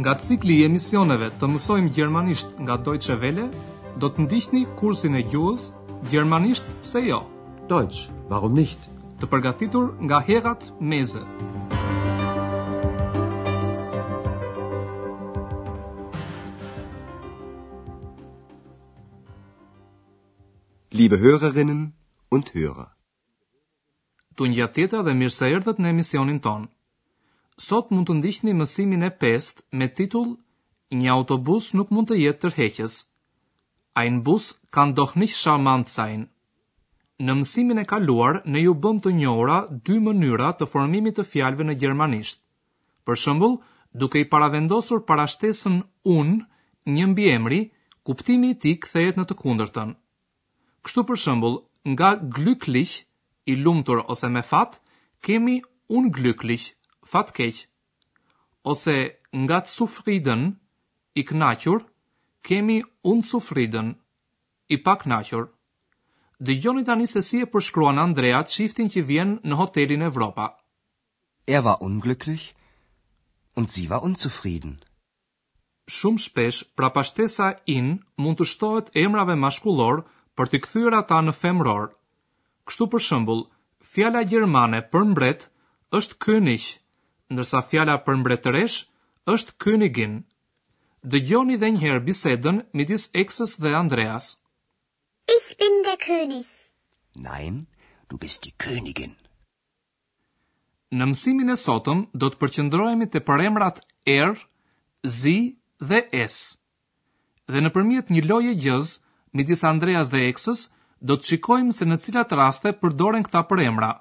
Nga cikli i emisioneve të mësojmë gjermanisht nga Deutsche Welle, do të ndiqni kursin e gjuhës Gjermanisht pse jo? Deutsch, warum nicht? Të përgatitur nga Herrad Meese. Liebe Hörerinnen und Hörer. Tungjatjeta dhe mirë se erdhët në emisionin tonë. Sot mund të ndiqni mësimin e pestë me titull Një autobus nuk mund të jetë tërheqës. Ein Bus kann doch nicht charmant sein. Në mësimin e kaluar ne ju bëmë të njohura dy mënyra të formimit të fjalëve në gjermanisht. Për shembull, duke i paravendosur parashtesën un një mbiemri, kuptimi i tij kthehet në të kundërtën. Kështu për shembull, nga glücklich, i lumtur ose me fat, kemi unglücklich, fatkeq. Ose nga zufrieden, i kënaqur, kemi unzufrieden, i pakënaqur. Dëgjoni tani se si e përshkruan Andrea çiftin që vjen në hotelin Evropa. Er war unglücklich und sie war unzufrieden. Shumë shpesh prapashtesa in mund t'u shtohet emrave mashkullorë për t'i kthyer ata në femërorë. Kështu për shembull, fjala gjermane për mbret është König, ndërsa fjala për mbretëreshë është Königin. Dëgjoni dhe një herë bisedën midis Eksës dhe Andreas. Ich bin der König. Nein, du bist die Königin. Në mësimin e sotëm do të përqendrohemi te përemrat er, sie dhe es. Dhe nëpërmjet një loje gjëzë midis Andreas dhe Eksës do të shikojmë se në cilat raste përdoren këta përemra,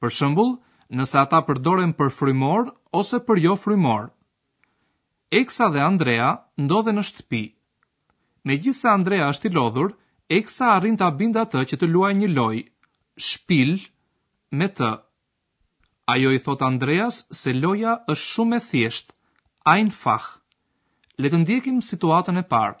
për shembull, nëse ata përdoren për frymorë ose për jofrymorë. Eksa dhe Andrea ndodhen në shtëpi. Megjithëse Andrea është i lodhur, Eksa arrin ta bindë atë që të luajë një lojë, Spiel, me të. Ajo i thotë Andreas se loja është shumë e thjeshtë, einfach. Le të ndjekim situatën e parë.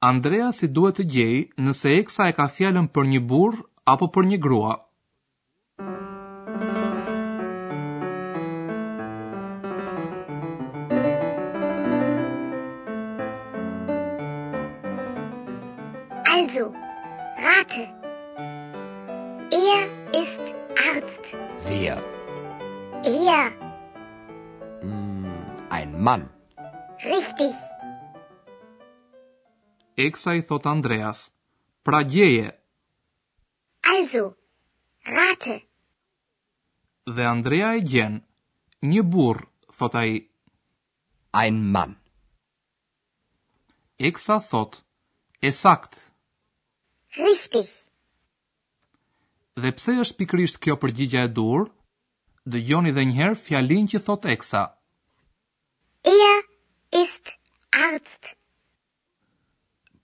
Andrea duhet të gjejë nëse Eksa e ka fjalën për një burrë apo për një grua. Also, rate. Er ist Arzt. Wer? Er. Mm, ein Mann. Richtig. Eksa i thotë Andreas. Pra gjeje. Also, rate. Dhe Andrea e gjen. Një burrë, thotë ai. Ein Mann. Eksa thotë. E saktë. Richtig. Dhe pse është pikërisht kjo përgjigja e duhur? Dëgjoni dhe njëherë fjalinë që thotë Eksa. Er ist Arzt.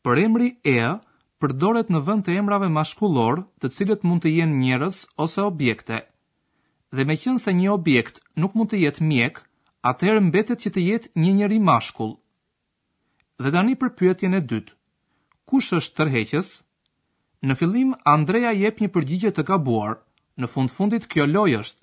Përemri er përdoret në vend të emrave mashkullorë të cilët mund të jenë njerëz ose objekte. Dhe meqenëse një objekt nuk mund të jetë mjek, atëherë mbetet që të jetë një njeri mashkull. Dhe tani për pyetjen e dytë. Kush është tërheqës? Në fillim Andrea jep një përgjigje të gabuar, në fund fundit kjo lojë është.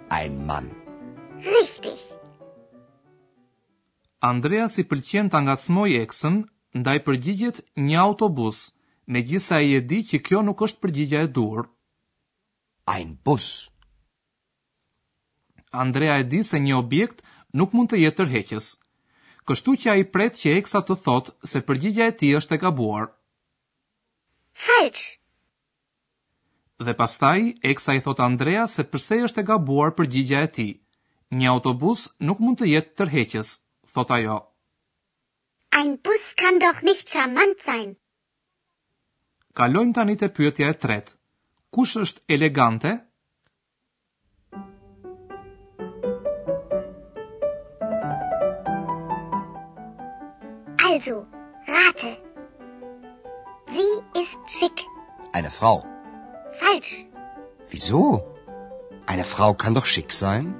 Ein Mann. Richtig. Andreas i pëlqen ta ngacmojë Eksën, ndaj përgjigjet një autobus, megjithëse ai e di që kjo nuk është përgjigja e duhur. Ein Bus. Andrea e di se një objekt nuk mund të jetë tërheqës. Kështu që ai pret që Eksa të thotë se përgjigja e tij është e gabuar. Falsch. Dhe pastaj Eksa i thotë Andreas se përse është e gabuar përgjigja e tij. Një autobus nuk mund të jetë tërheqës, thotë ajo. Ein Bus kann doch nicht charmant sein. Kalojmë tani te pyetja e tretë, Kush është elegante? Also, rate. Sie ist schick. Eine Frau falsch. Wieso? Eine Frau kann doch schick sein?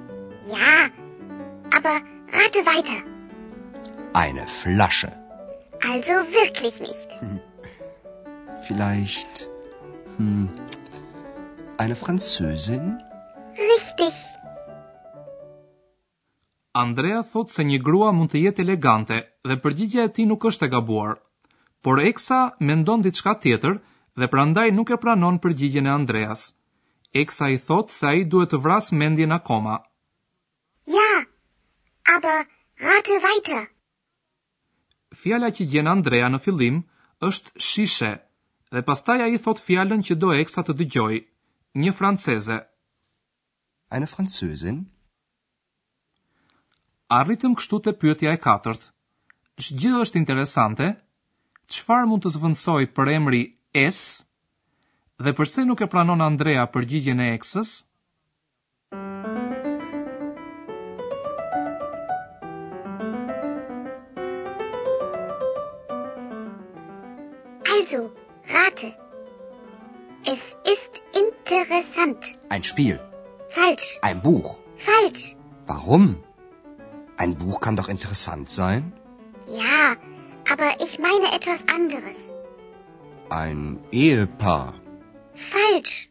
Ja, aber rate weiter. Eine Flasche. Also wirklich nicht. Hm. Vielleicht hm, eine Französin? Richtig. Andrea thotë se një grua mund të jetë elegante dhe përgjigja e tij nuk është e gabuar. Por Eksa mendon diçka tjetër dhe prandaj nuk e pranon përgjigjen e Andreas. Eksa i thotë se ai duhet të vrasë mendjen akoma. Ja, aber rate weiter. Fjala që gjen Andrea në fillim është shishe dhe pastaj ai thotë fjalën që do Eksa të dëgjojë, një franceze. Eine Französin? Arritëm kështu te pyetja e katërt. Ç'gjë është interesante? Çfarë mund të zëvendësojë përemri es? Dhe përse nuk e pranon Andrea përgjigjen e Eksës? Also, rate. Es ist interessant. Ein Spiel. Falsch. Ein Buch. Falsch. Warum? Ein Buch kann doch interessant sein? Ja, aber ich meine etwas anderes. Ein Ehepaar. Falsch.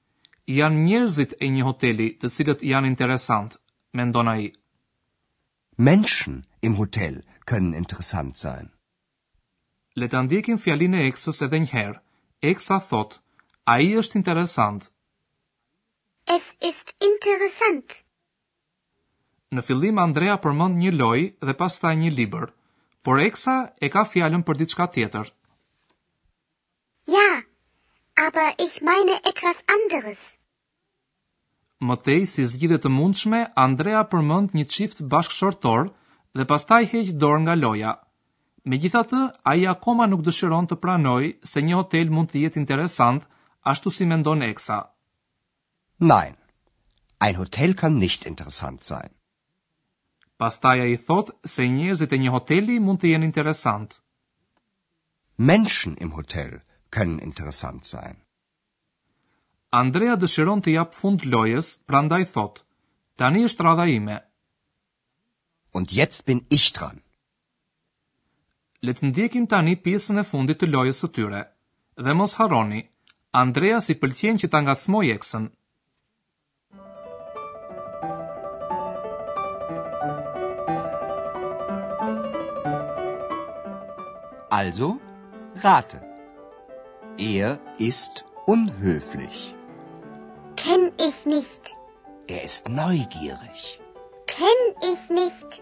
Janë njerëzit e një hoteli të cilët janë interesantë, mendon ai. Menschen im Hotel können interessant sein. Le ta ndjekim fjalinë e Eksës edhe një herë. Eksa thotë, Ai është interesant. Es ist interessant. Në fillim Andrea përmend një lojë dhe pastaj një libër, por Eksa e ka fjalën për diçka tjetër. Ja, aber ich meine etwas anderes. Më tej, si zgjidhje të mundshme, Andrea përmend një çift bashkëshortor dhe pastaj heq dorë nga loja. Megjithatë, ai akoma nuk dëshiron të pranojë se një hotel mund të jetë interesant, ashtu si mendon Eksa. Nein, ein Hotel kann nicht interessant sein. Pastaj ai thotë se njerëzit e një hoteli mund të jenë interesantë. Menschen im Hotel können interessant sein. Andrea dëshiron t'i japë fund lojës, prandaj thotë, Tani është radha ime. Und jetzt bin ich dran. Le të ndjekim tani pjesën e fundit të lojës së tyre. Dhe mos harroni, Andreas i pëlqen që ta ngacmojë Eksën. Also, rate. Er ist unhöflich. Kenn ich nicht. Er ist neugierig. Kenn ich nicht.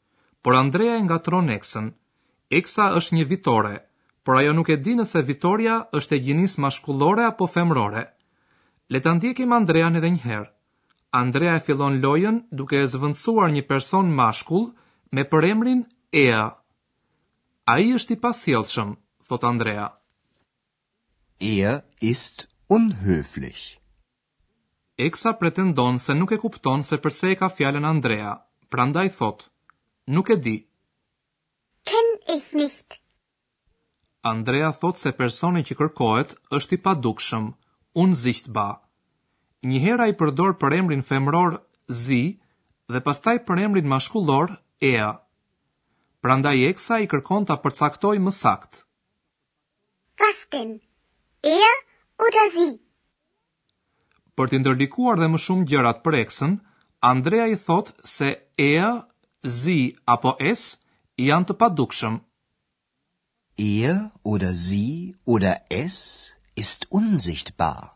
Por Andrea e ngatërron Eksën. Eksa është një Vitore, por ajo nuk e di nëse Vitorja është e gjinisë mashkullore apo femërore. Le ta ndjekim Andrean edhe një herë. Andrea e fillon lojën duke e zëvendësuar një person mashkull me përemrin er. Ai është i pasjellshëm, thotë Andrea. Er ist unhöflich. Eksa pretendon se nuk e kupton se përse e ka fjalën Andrea, prandaj thotë, Nuk e di. Kenn ich nicht. Andrea thotë se personi që kërkohet është i padukshëm, unsichtbar. Njëherë ai përdor përemrin femëror sie dhe pastaj përemrin mashkullor er. Prandaj Eksa i kërkon ta përcaktojë më saktë. Was denn, er oder sie? Për t'i ndërlikuar dhe më shumë gjërat për Eksën, Andrea i thotë se er, sie apo es janë të padukshëm. Er oder sie oder es ist unsichtbar.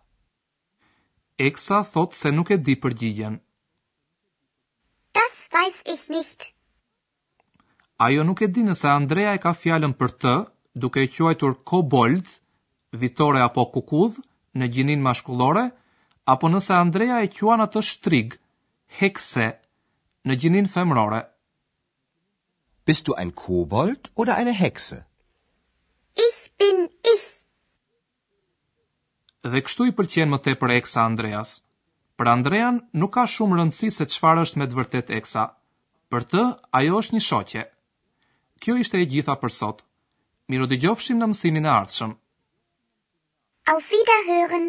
Eksa thotë se nuk e di përgjigjen. Das weiß ich nicht. Ajo nuk e di nëse Andrea e ka fjalën për të, duke e quajtur kobold, vitore apo kukudh në gjininë mashkullore, apo nëse Andrea e quan atë shtrigë, Hexe, në gjininë femërore. Bist du ein Kobold oder eine Hexe? Ich bin ich. Dhe kështu i pëlqen më tepër Eksa Andreas. Për Andrean nuk ka shumë rëndësi se çfarë është me të vërtetë Eksa. Për të, ajo është një shoqe. Kjo ishte e gjitha për sot. Mirudëgjofshim në mësimin e ardhshëm. Auf Wiederhören!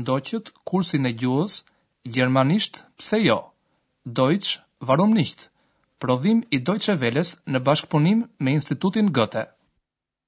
Ndoqët kursin e gjuhës gjermanisht pse jo? Deutsch, warum nicht? Prodhim i Deutsche Welles në bashkëpunim me Institutin Goethe.